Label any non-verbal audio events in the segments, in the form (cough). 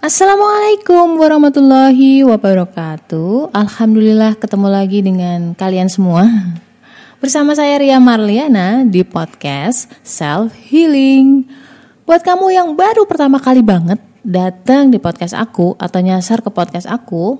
Assalamualaikum warahmatullahi wabarakatuh. Alhamdulillah ketemu lagi dengan kalian semua. Bersama saya Ria Marliana di podcast Self Healing. Buat kamu yang baru pertama kali banget datang di podcast aku atau nyasar ke podcast aku,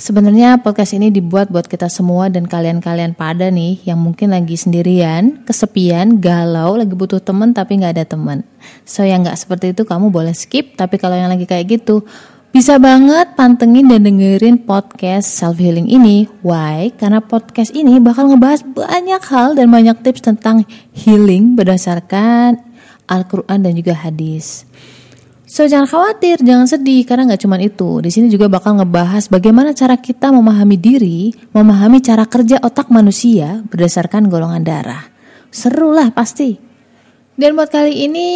Sebenarnya podcast ini dibuat buat kita semua dan kalian-kalian pada nih yang mungkin lagi sendirian, kesepian, galau, lagi butuh temen tapi nggak ada temen. So yang nggak seperti itu kamu boleh skip, tapi kalau yang lagi kayak gitu bisa banget pantengin dan dengerin podcast self healing ini. Why? Karena podcast ini bakal ngebahas banyak hal dan banyak tips tentang healing berdasarkan Al-Quran dan juga hadis. So jangan khawatir, jangan sedih karena nggak cuma itu. Di sini juga bakal ngebahas bagaimana cara kita memahami diri, memahami cara kerja otak manusia berdasarkan golongan darah. Seru lah pasti. Dan buat kali ini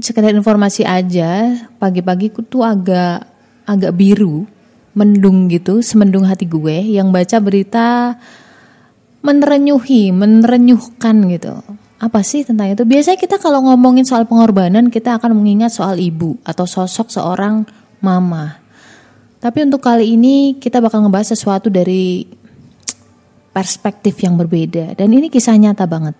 sekedar informasi aja, pagi-pagi tuh agak agak biru, mendung gitu, semendung hati gue yang baca berita menerenyuhi, menerenyuhkan gitu apa sih tentang itu? Biasanya kita kalau ngomongin soal pengorbanan kita akan mengingat soal ibu atau sosok seorang mama. Tapi untuk kali ini kita bakal ngebahas sesuatu dari perspektif yang berbeda dan ini kisah nyata banget.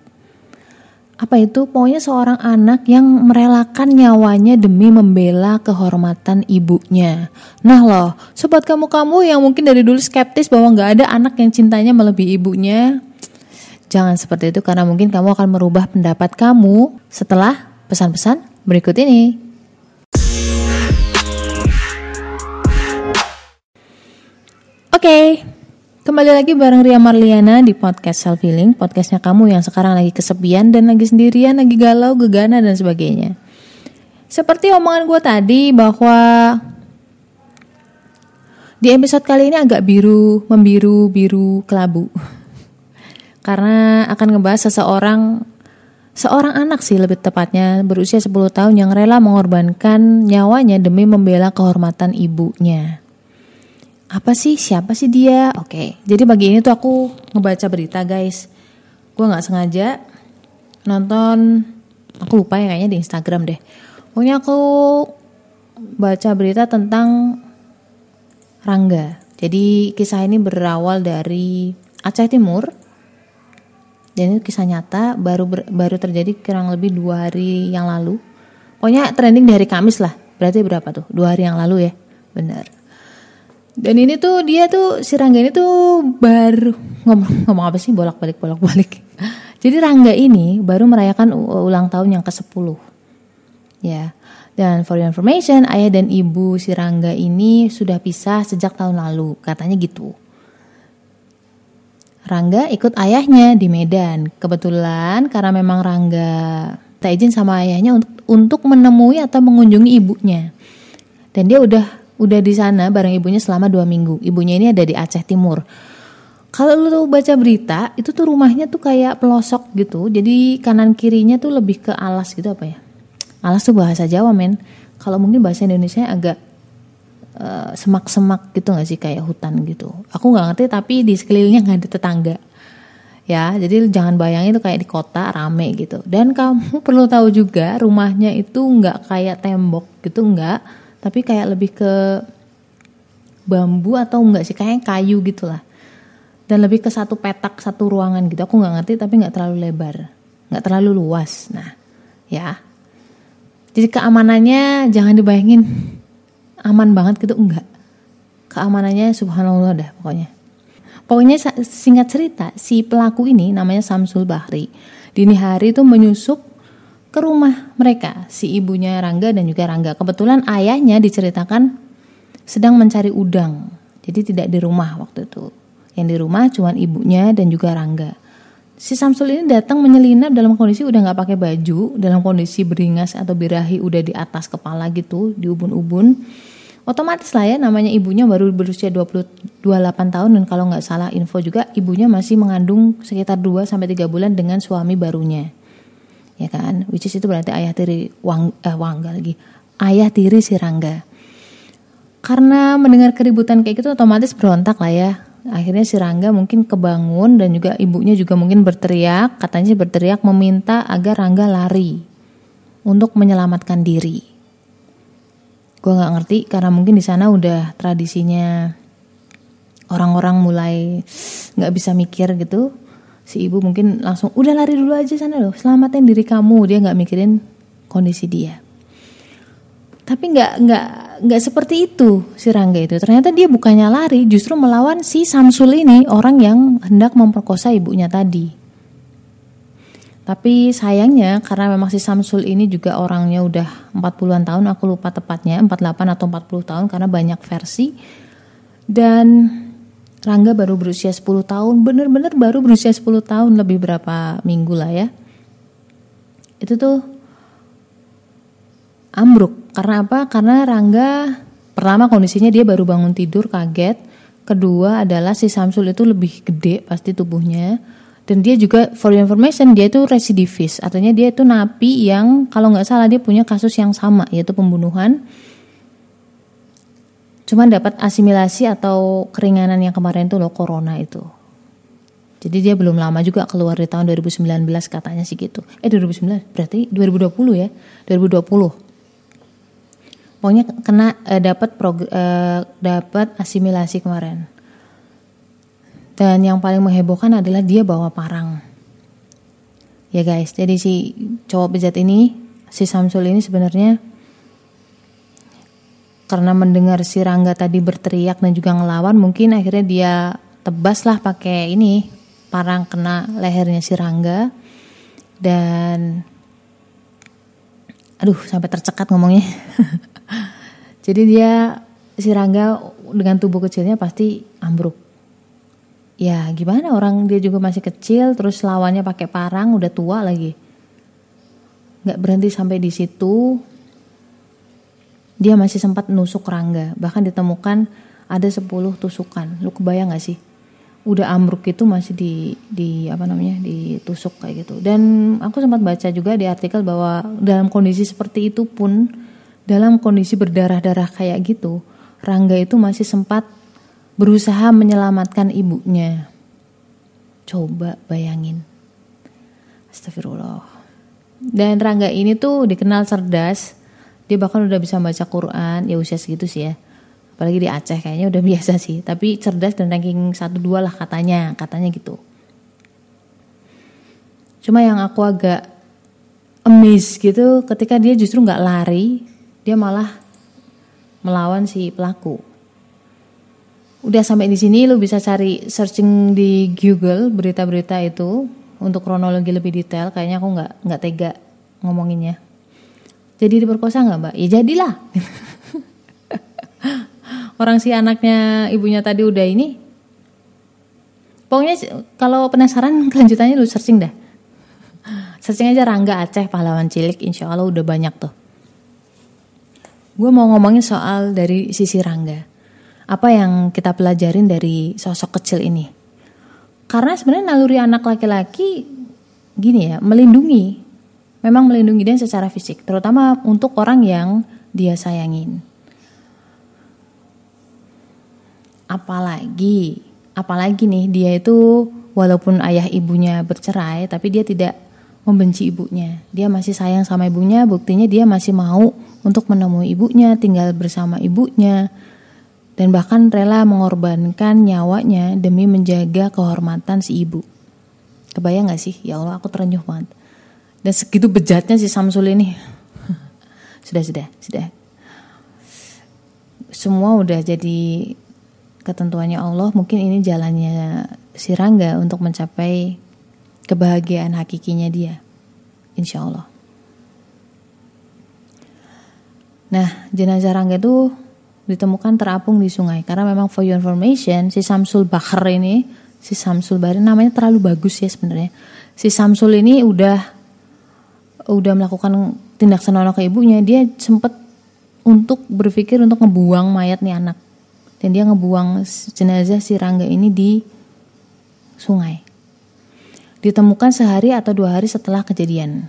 Apa itu? Pokoknya seorang anak yang merelakan nyawanya demi membela kehormatan ibunya. Nah loh, sobat kamu-kamu yang mungkin dari dulu skeptis bahwa nggak ada anak yang cintanya melebihi ibunya, Jangan seperti itu karena mungkin kamu akan merubah pendapat kamu setelah pesan-pesan berikut ini. Oke, okay, kembali lagi bareng Ria Marliana di podcast Self Healing, podcastnya kamu yang sekarang lagi kesepian dan lagi sendirian, lagi galau, gegana dan sebagainya. Seperti omongan gue tadi bahwa di episode kali ini agak biru, membiru, biru, kelabu karena akan ngebahas seseorang seorang anak sih lebih tepatnya berusia 10 tahun yang rela mengorbankan nyawanya demi membela kehormatan ibunya. Apa sih? Siapa sih dia? Oke, jadi pagi ini tuh aku ngebaca berita guys. Gue nggak sengaja nonton, aku lupa ya kayaknya di Instagram deh. Pokoknya aku baca berita tentang Rangga. Jadi kisah ini berawal dari Aceh Timur dan itu kisah nyata baru ber, baru terjadi kurang lebih dua hari yang lalu. Pokoknya trending di hari Kamis lah. Berarti berapa tuh? Dua hari yang lalu ya? Benar. Dan ini tuh dia tuh si Rangga ini tuh baru ngomong ngomong apa sih? Bolak balik bolak balik (laughs) jadi Rangga ini baru merayakan ulang tahun yang ke 10 ya. Dan for your information ayah dan ibu si Rangga ini sudah pisah sejak tahun lalu. Katanya gitu Rangga ikut ayahnya di Medan. Kebetulan karena memang Rangga tak izin sama ayahnya untuk untuk menemui atau mengunjungi ibunya. Dan dia udah udah di sana bareng ibunya selama dua minggu. Ibunya ini ada di Aceh Timur. Kalau lu tuh baca berita, itu tuh rumahnya tuh kayak pelosok gitu. Jadi kanan kirinya tuh lebih ke alas gitu apa ya? Alas tuh bahasa Jawa men. Kalau mungkin bahasa Indonesia agak Eh, semak-semak gitu gak sih kayak hutan gitu. Aku nggak ngerti tapi di sekelilingnya nggak ada tetangga. Ya, jadi jangan bayangin itu kayak di kota rame gitu. Dan kamu (laughs) perlu tahu juga rumahnya itu nggak kayak tembok gitu nggak, tapi kayak lebih ke bambu atau enggak sih kayak kayu gitulah. Dan lebih ke satu petak satu ruangan gitu. Aku nggak ngerti tapi nggak terlalu lebar, nggak terlalu luas. Nah, ya. Jadi keamanannya jangan dibayangin aman banget gitu? Enggak. Keamanannya subhanallah dah pokoknya. Pokoknya singkat cerita si pelaku ini namanya Samsul Bahri dini hari itu menyusup ke rumah mereka si ibunya Rangga dan juga Rangga. Kebetulan ayahnya diceritakan sedang mencari udang jadi tidak di rumah waktu itu. Yang di rumah cuma ibunya dan juga Rangga si Samsul ini datang menyelinap dalam kondisi udah nggak pakai baju, dalam kondisi beringas atau birahi udah di atas kepala gitu, di ubun-ubun. Otomatis lah ya namanya ibunya baru berusia 20, 28 tahun dan kalau nggak salah info juga ibunya masih mengandung sekitar 2 sampai 3 bulan dengan suami barunya. Ya kan? Which is itu berarti ayah tiri Wang eh, Wangga lagi. Ayah tiri si Rangga. Karena mendengar keributan kayak gitu otomatis berontak lah ya akhirnya si Rangga mungkin kebangun dan juga ibunya juga mungkin berteriak katanya berteriak meminta agar Rangga lari untuk menyelamatkan diri. Gue nggak ngerti karena mungkin di sana udah tradisinya orang-orang mulai nggak bisa mikir gitu. Si ibu mungkin langsung udah lari dulu aja sana loh selamatin diri kamu. Dia nggak mikirin kondisi dia. Tapi nggak nggak nggak seperti itu si Rangga itu ternyata dia bukannya lari justru melawan si Samsul ini orang yang hendak memperkosa ibunya tadi tapi sayangnya karena memang si Samsul ini juga orangnya udah 40-an tahun, aku lupa tepatnya 48 atau 40 tahun karena banyak versi. Dan Rangga baru berusia 10 tahun, bener-bener baru berusia 10 tahun lebih berapa minggu lah ya. Itu tuh ambruk. Karena apa? Karena Rangga pertama kondisinya dia baru bangun tidur kaget. Kedua adalah si Samsul itu lebih gede pasti tubuhnya. Dan dia juga for your information dia itu residivis. Artinya dia itu napi yang kalau nggak salah dia punya kasus yang sama yaitu pembunuhan. Cuman dapat asimilasi atau keringanan yang kemarin itu loh corona itu. Jadi dia belum lama juga keluar di tahun 2019 katanya sih gitu. Eh 2019 berarti 2020 ya? 2020 pokoknya kena eh, dapat eh, dapat asimilasi kemarin dan yang paling menghebohkan adalah dia bawa parang. Ya guys, jadi si cowok bejat ini, si Samsul ini sebenarnya karena mendengar si Rangga tadi berteriak dan juga ngelawan, mungkin akhirnya dia tebas lah pakai ini parang kena lehernya si Rangga dan aduh sampai tercekat ngomongnya. (laughs) Jadi dia si Rangga dengan tubuh kecilnya pasti ambruk. Ya gimana orang dia juga masih kecil terus lawannya pakai parang udah tua lagi. Nggak berhenti sampai di situ. Dia masih sempat nusuk Rangga. Bahkan ditemukan ada 10 tusukan. Lu kebayang gak sih? Udah ambruk itu masih di di apa namanya ditusuk kayak gitu. Dan aku sempat baca juga di artikel bahwa dalam kondisi seperti itu pun dalam kondisi berdarah-darah kayak gitu Rangga itu masih sempat berusaha menyelamatkan ibunya. Coba bayangin. Astagfirullah. Dan Rangga ini tuh dikenal cerdas. Dia bahkan udah bisa baca Quran, ya usia segitu sih ya. Apalagi di Aceh kayaknya udah (laughs) biasa sih. Tapi cerdas dan ranking 1-2 lah katanya, katanya gitu. Cuma yang aku agak amazed gitu ketika dia justru nggak lari, dia malah melawan si pelaku. Udah sampai di sini lu bisa cari searching di Google berita-berita itu untuk kronologi lebih detail. Kayaknya aku nggak nggak tega ngomonginnya. Jadi diperkosa nggak mbak? Ya jadilah. (laughs) Orang si anaknya ibunya tadi udah ini. Pokoknya kalau penasaran (laughs) kelanjutannya lu searching dah. Searching aja Rangga Aceh pahlawan cilik. Insya Allah udah banyak tuh gue mau ngomongin soal dari sisi Rangga apa yang kita pelajarin dari sosok kecil ini? Karena sebenarnya naluri anak laki-laki gini ya, melindungi. Memang melindungi dia secara fisik, terutama untuk orang yang dia sayangin. Apalagi, apalagi nih dia itu walaupun ayah ibunya bercerai, tapi dia tidak membenci ibunya. Dia masih sayang sama ibunya, buktinya dia masih mau untuk menemui ibunya, tinggal bersama ibunya dan bahkan rela mengorbankan nyawanya demi menjaga kehormatan si ibu. Kebayang gak sih? Ya Allah aku terenyuh banget. Dan segitu bejatnya si Samsul ini. (laughs) sudah, sudah, sudah. Semua udah jadi ketentuannya Allah. Mungkin ini jalannya si Rangga untuk mencapai kebahagiaan hakikinya dia. Insya Allah. Nah, jenazah Rangga itu ditemukan terapung di sungai karena memang for your information si Samsul Bahar ini si Samsul Bahar namanya terlalu bagus ya sebenarnya si Samsul ini udah udah melakukan tindak senonoh ke ibunya dia sempat untuk berpikir untuk ngebuang mayat nih anak dan dia ngebuang jenazah si Rangga ini di sungai ditemukan sehari atau dua hari setelah kejadian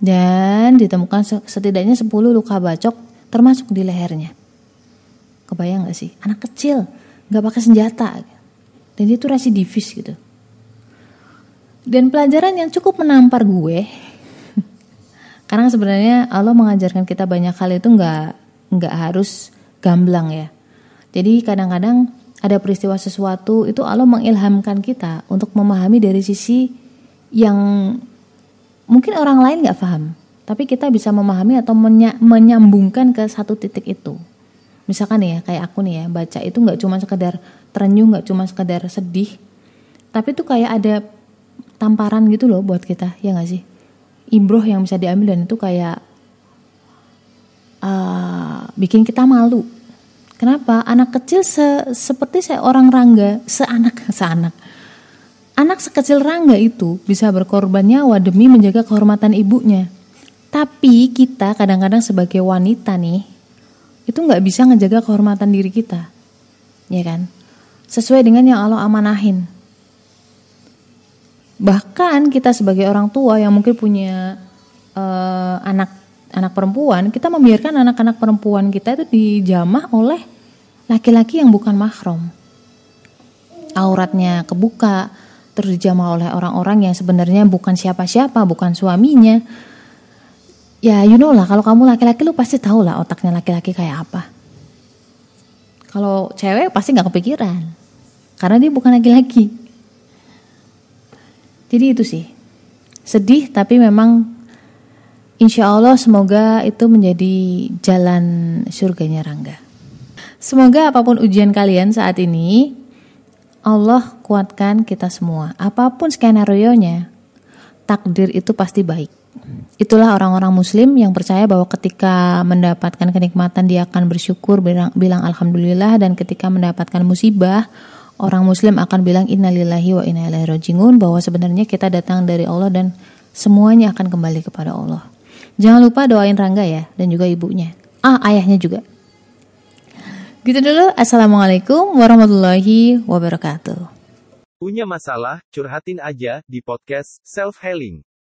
dan ditemukan setidaknya 10 luka bacok termasuk di lehernya. Kebayang gak sih? Anak kecil, gak pakai senjata. Dan dia tuh residivis gitu. Dan pelajaran yang cukup menampar gue, (laughs) Karena sebenarnya Allah mengajarkan kita banyak hal itu nggak nggak harus gamblang ya. Jadi kadang-kadang ada peristiwa sesuatu itu Allah mengilhamkan kita untuk memahami dari sisi yang mungkin orang lain nggak paham, tapi kita bisa memahami atau menyambungkan ke satu titik itu. Misalkan ya kayak aku nih ya baca itu nggak cuma sekedar terenyuh, nggak cuma sekedar sedih, tapi itu kayak ada tamparan gitu loh buat kita ya nggak sih? ibroh yang bisa diambil dan itu kayak uh, bikin kita malu. Kenapa? Anak kecil se seperti saya orang rangga, seanak (laughs) seanak. Anak sekecil rangga itu bisa berkorban nyawa demi menjaga kehormatan ibunya. Tapi kita kadang-kadang sebagai wanita nih, itu nggak bisa ngejaga kehormatan diri kita, ya kan? Sesuai dengan yang Allah amanahin bahkan kita sebagai orang tua yang mungkin punya uh, anak anak perempuan kita membiarkan anak-anak perempuan kita itu dijamah oleh laki-laki yang bukan mahram. Auratnya kebuka terus dijamah oleh orang-orang yang sebenarnya bukan siapa-siapa bukan suaminya. Ya you know lah kalau kamu laki-laki lu pasti tahu lah otaknya laki-laki kayak apa. Kalau cewek pasti nggak kepikiran karena dia bukan laki-laki. Jadi itu sih. Sedih tapi memang insya Allah semoga itu menjadi jalan surganya Rangga. Semoga apa pun ujian kalian saat ini, Allah kuatkan kita semua. Apa pun skenario-nya, takdir itu pasti baik. Itulah orang-orang muslim yang percaya bahwa ketika mendapatkan kenikmatan dia akan bersyukur bilang, bilang alhamdulillah dan ketika mendapatkan musibah orang muslim akan bilang innalillahi wa inna ilaihi rajiun bahwa sebenarnya kita datang dari Allah dan semuanya akan kembali kepada Allah. Jangan lupa doain Rangga ya dan juga ibunya. Ah, ayahnya juga. Gitu dulu. Assalamualaikum warahmatullahi wabarakatuh. Punya masalah, curhatin aja di podcast Self Healing.